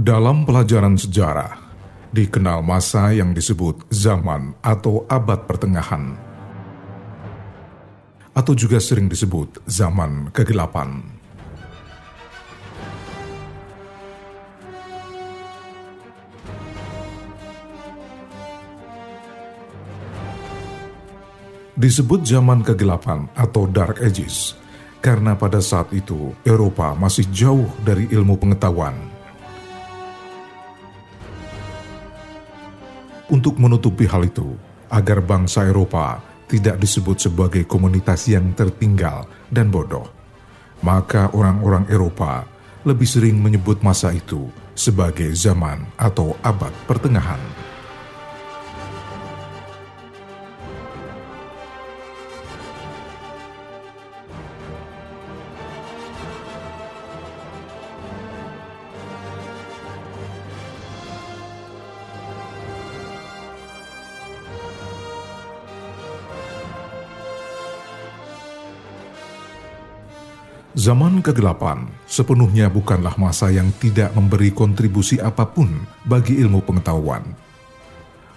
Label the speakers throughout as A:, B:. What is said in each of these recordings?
A: Dalam pelajaran sejarah, dikenal masa yang disebut zaman atau abad pertengahan, atau juga sering disebut zaman kegelapan. Disebut zaman kegelapan atau Dark Ages karena pada saat itu Eropa masih jauh dari ilmu pengetahuan. Untuk menutupi hal itu, agar bangsa Eropa tidak disebut sebagai komunitas yang tertinggal dan bodoh, maka orang-orang Eropa lebih sering menyebut masa itu sebagai zaman atau abad pertengahan. Zaman kegelapan sepenuhnya bukanlah masa yang tidak memberi kontribusi apa pun bagi ilmu pengetahuan.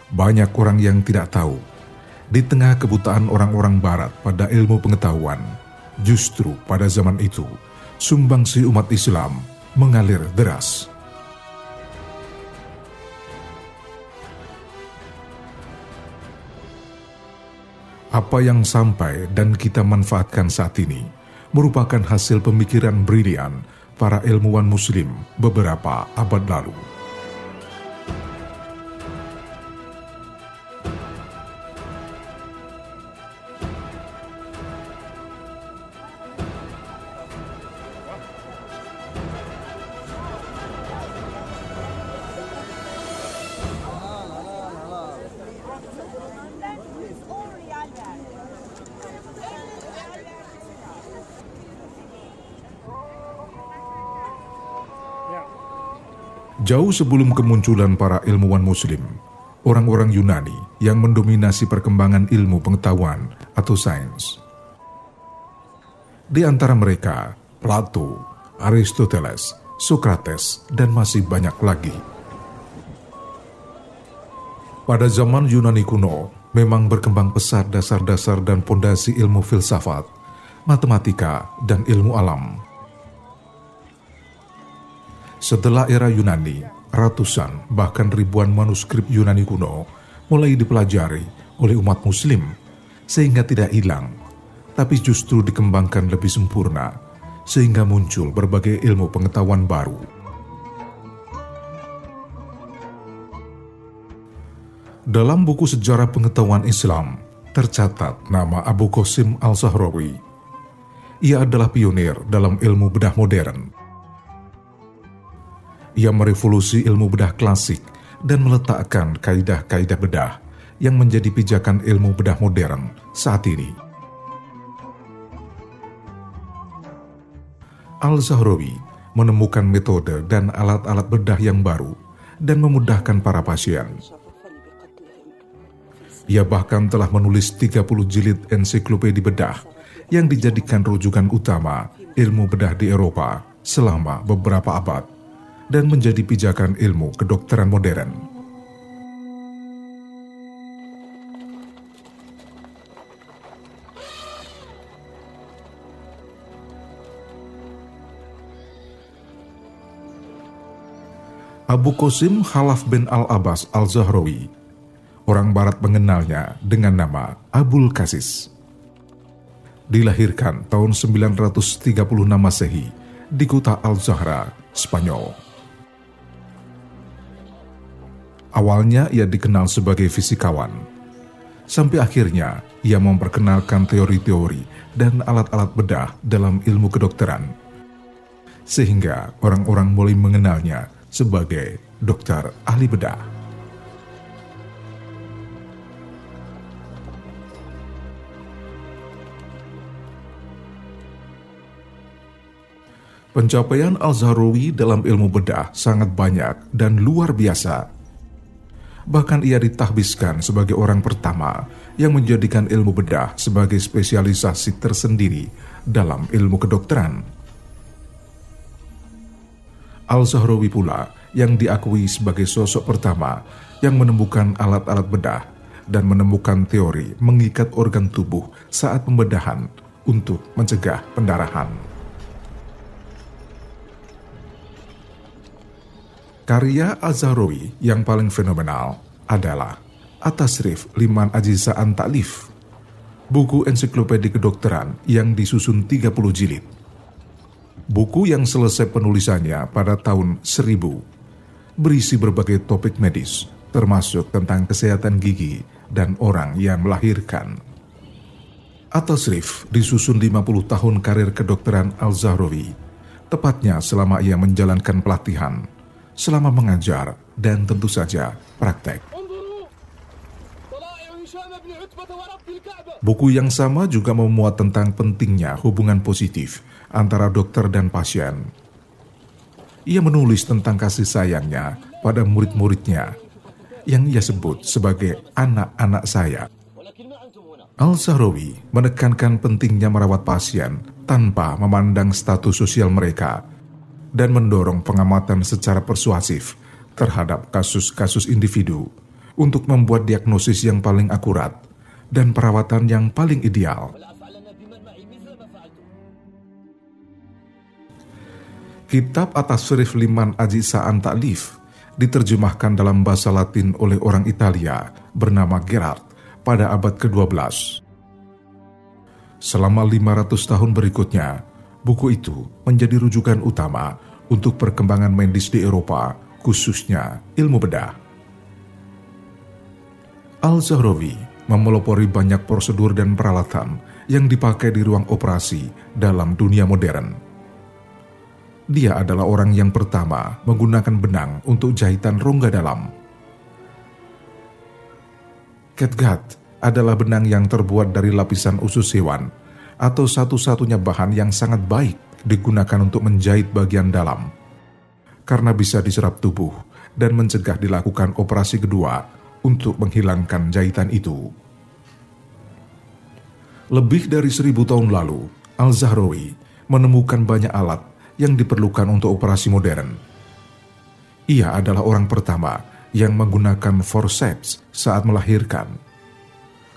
A: Banyak orang yang tidak tahu, di tengah kebutaan orang-orang barat pada ilmu pengetahuan, justru pada zaman itu, sumbangsi umat Islam mengalir deras. Apa yang sampai dan kita manfaatkan saat ini merupakan hasil pemikiran brilian para ilmuwan Muslim beberapa abad lalu. Jauh sebelum kemunculan para ilmuwan Muslim, orang-orang Yunani yang mendominasi perkembangan ilmu pengetahuan atau sains. Di antara mereka, Plato, Aristoteles, Socrates, dan masih banyak lagi. Pada zaman Yunani kuno, memang berkembang pesat dasar-dasar dan pondasi ilmu filsafat, matematika, dan ilmu alam setelah era Yunani, ratusan bahkan ribuan manuskrip Yunani kuno mulai dipelajari oleh umat muslim sehingga tidak hilang, tapi justru dikembangkan lebih sempurna sehingga muncul berbagai ilmu pengetahuan baru. Dalam buku sejarah pengetahuan Islam, tercatat nama Abu Qasim al-Sahrawi. Ia adalah pionir dalam ilmu bedah modern ia merevolusi ilmu bedah klasik dan meletakkan kaidah-kaidah bedah yang menjadi pijakan ilmu bedah modern saat ini. Al-Zahrawi menemukan metode dan alat-alat bedah yang baru dan memudahkan para pasien. Ia bahkan telah menulis 30 jilid ensiklopedi bedah yang dijadikan rujukan utama ilmu bedah di Eropa selama beberapa abad dan menjadi pijakan ilmu kedokteran modern. Abu Qasim Khalaf bin Al-Abbas Al-Zahrawi, orang barat mengenalnya dengan nama Abul Qasis. Dilahirkan tahun 936 Masehi di kota Al-Zahra, Spanyol. Awalnya ia dikenal sebagai fisikawan. Sampai akhirnya ia memperkenalkan teori-teori dan alat-alat bedah dalam ilmu kedokteran. Sehingga orang-orang mulai mengenalnya sebagai dokter ahli bedah. Pencapaian Al-Zahrawi dalam ilmu bedah sangat banyak dan luar biasa Bahkan ia ditahbiskan sebagai orang pertama yang menjadikan ilmu bedah sebagai spesialisasi tersendiri dalam ilmu kedokteran. Al-Zahrawi pula yang diakui sebagai sosok pertama yang menemukan alat-alat bedah dan menemukan teori mengikat organ tubuh saat pembedahan untuk mencegah pendarahan. Karya Al-Zahrawi yang paling fenomenal adalah Atasrif Liman Ajizaan Ta'lif, buku ensiklopedi kedokteran yang disusun 30 jilid. Buku yang selesai penulisannya pada tahun 1000 berisi berbagai topik medis, termasuk tentang kesehatan gigi dan orang yang melahirkan. Atasrif disusun 50 tahun karir kedokteran Al-Zahrawi, tepatnya selama ia menjalankan pelatihan, selama mengajar, dan tentu saja praktek. Buku yang sama juga memuat tentang pentingnya hubungan positif antara dokter dan pasien. Ia menulis tentang kasih sayangnya pada murid-muridnya yang ia sebut sebagai anak-anak saya. Al-Sahrawi menekankan pentingnya merawat pasien tanpa memandang status sosial mereka dan mendorong pengamatan secara persuasif terhadap kasus-kasus individu untuk membuat diagnosis yang paling akurat dan perawatan yang paling ideal. Kitab atas Syarif Liman Aji Sa'an Ta'lif diterjemahkan dalam bahasa Latin oleh orang Italia bernama Gerard pada abad ke-12. Selama 500 tahun berikutnya, buku itu menjadi rujukan utama untuk perkembangan medis di Eropa, khususnya ilmu bedah. Al-Zahrawi memelopori banyak prosedur dan peralatan yang dipakai di ruang operasi dalam dunia modern. Dia adalah orang yang pertama menggunakan benang untuk jahitan rongga dalam. Catgut adalah benang yang terbuat dari lapisan usus hewan atau satu-satunya bahan yang sangat baik digunakan untuk menjahit bagian dalam karena bisa diserap tubuh dan mencegah dilakukan operasi kedua untuk menghilangkan jahitan itu. Lebih dari seribu tahun lalu, Al-Zahrawi menemukan banyak alat yang diperlukan untuk operasi modern. Ia adalah orang pertama yang menggunakan forceps saat melahirkan.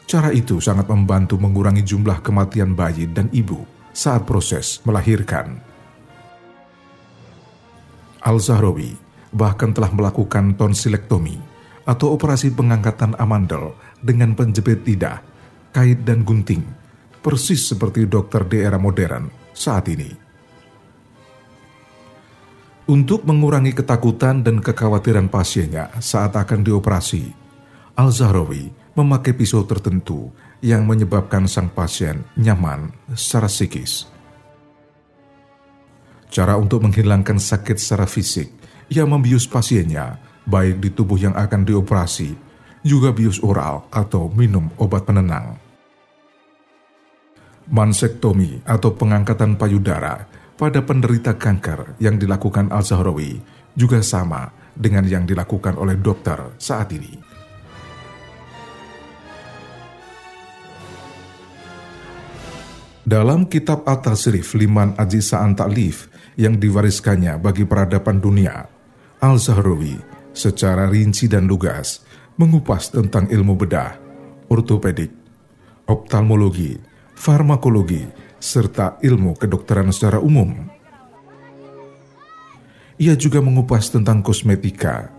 A: Cara itu sangat membantu mengurangi jumlah kematian bayi dan ibu saat proses melahirkan. Al-Zahrawi bahkan telah melakukan tonsilektomi atau operasi pengangkatan amandel dengan penjepit lidah, kait dan gunting, persis seperti dokter di era modern saat ini. Untuk mengurangi ketakutan dan kekhawatiran pasiennya saat akan dioperasi, Al-Zahrawi memakai pisau tertentu yang menyebabkan sang pasien nyaman secara psikis. Cara untuk menghilangkan sakit secara fisik, ia membius pasiennya baik di tubuh yang akan dioperasi, juga bius oral atau minum obat penenang. Mansektomi atau pengangkatan payudara pada penderita kanker yang dilakukan Al-Zahrawi juga sama dengan yang dilakukan oleh dokter saat ini. Dalam kitab At-Tasrif Liman Ajisa'an Ta'lif yang diwariskannya bagi peradaban dunia, Al-Zahrawi secara rinci dan lugas mengupas tentang ilmu bedah, ortopedik, optalmologi, farmakologi, serta ilmu kedokteran secara umum. Ia juga mengupas tentang kosmetika,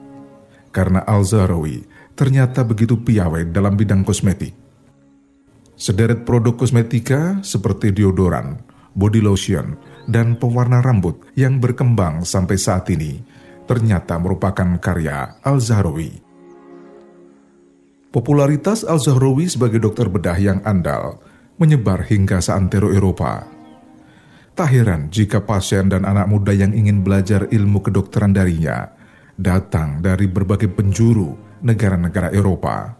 A: karena Al-Zahrawi ternyata begitu piawai dalam bidang kosmetik. Sederet produk kosmetika seperti deodoran, body lotion, dan pewarna rambut yang berkembang sampai saat ini ternyata merupakan karya Al-Zahrawi. Popularitas Al-Zahrawi sebagai dokter bedah yang andal menyebar hingga seantero Eropa. Tak heran jika pasien dan anak muda yang ingin belajar ilmu kedokteran darinya datang dari berbagai penjuru negara-negara Eropa.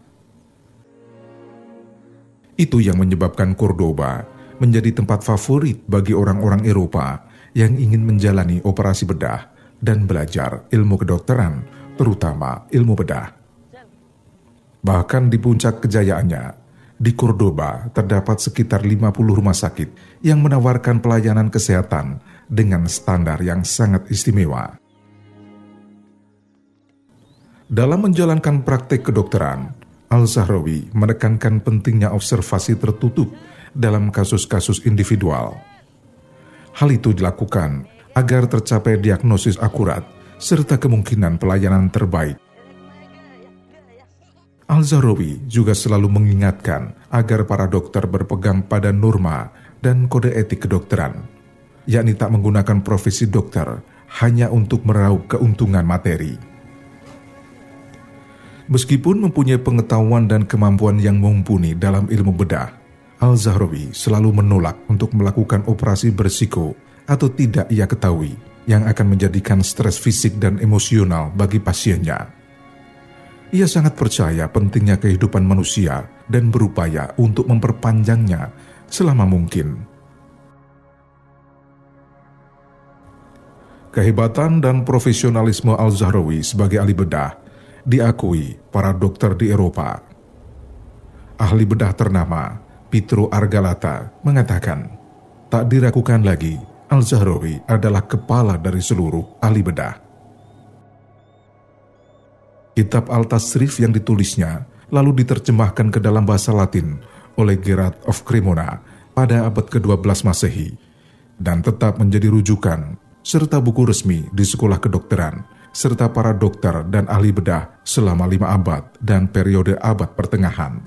A: Itu yang menyebabkan Cordoba menjadi tempat favorit bagi orang-orang Eropa yang ingin menjalani operasi bedah dan belajar ilmu kedokteran, terutama ilmu bedah. Bahkan di puncak kejayaannya, di Cordoba terdapat sekitar 50 rumah sakit yang menawarkan pelayanan kesehatan dengan standar yang sangat istimewa. Dalam menjalankan praktek kedokteran, Al-Zahrawi menekankan pentingnya observasi tertutup dalam kasus-kasus individual. Hal itu dilakukan agar tercapai diagnosis akurat serta kemungkinan pelayanan terbaik. Al-Zahrawi juga selalu mengingatkan agar para dokter berpegang pada norma dan kode etik kedokteran, yakni tak menggunakan profesi dokter hanya untuk meraup keuntungan materi. Meskipun mempunyai pengetahuan dan kemampuan yang mumpuni dalam ilmu bedah, Al-Zahrawi selalu menolak untuk melakukan operasi bersiko atau tidak ia ketahui yang akan menjadikan stres fisik dan emosional bagi pasiennya. Ia sangat percaya pentingnya kehidupan manusia dan berupaya untuk memperpanjangnya selama mungkin. Kehebatan dan profesionalisme Al-Zahrawi sebagai ahli bedah diakui para dokter di Eropa. Ahli bedah ternama Pietro Argalata mengatakan, tak diragukan lagi Al-Zahrawi adalah kepala dari seluruh ahli bedah. Kitab Al-Tasrif yang ditulisnya lalu diterjemahkan ke dalam bahasa Latin oleh Gerard of Cremona pada abad ke-12 Masehi dan tetap menjadi rujukan serta buku resmi di sekolah kedokteran serta para dokter dan ahli bedah selama lima abad dan periode abad pertengahan.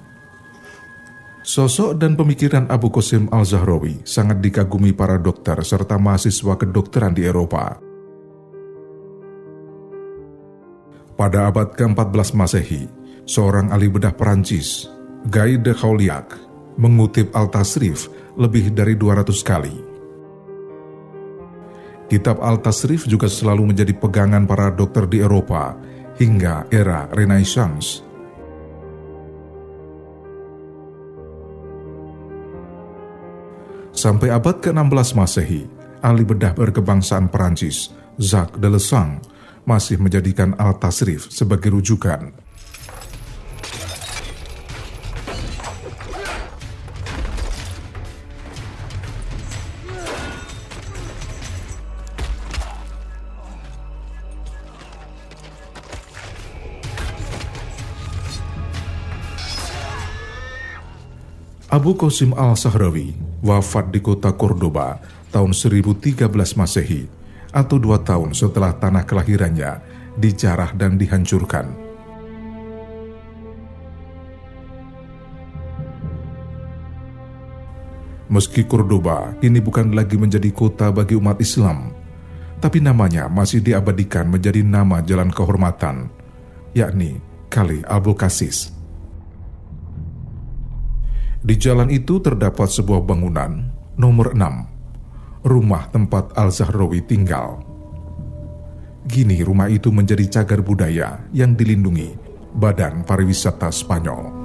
A: Sosok dan pemikiran Abu Qasim al-Zahrawi sangat dikagumi para dokter serta mahasiswa kedokteran di Eropa. Pada abad ke-14 Masehi, seorang ahli bedah Perancis, Guy de Chauliac, mengutip Al-Tasrif lebih dari 200 kali Kitab Al-Tasrif juga selalu menjadi pegangan para dokter di Eropa hingga era Renaissance. Sampai abad ke-16 Masehi, ahli bedah berkebangsaan Perancis, Jacques de Lesang, masih menjadikan Al-Tasrif sebagai rujukan Abu Qasim al-Sahrawi wafat di kota Cordoba tahun 1013 Masehi atau dua tahun setelah tanah kelahirannya dijarah dan dihancurkan. Meski Cordoba kini bukan lagi menjadi kota bagi umat Islam, tapi namanya masih diabadikan menjadi nama jalan kehormatan, yakni Kali Abu Kasis. Di jalan itu terdapat sebuah bangunan nomor 6, rumah tempat Al-Zahrawi tinggal. Gini rumah itu menjadi cagar budaya yang dilindungi Badan Pariwisata Spanyol.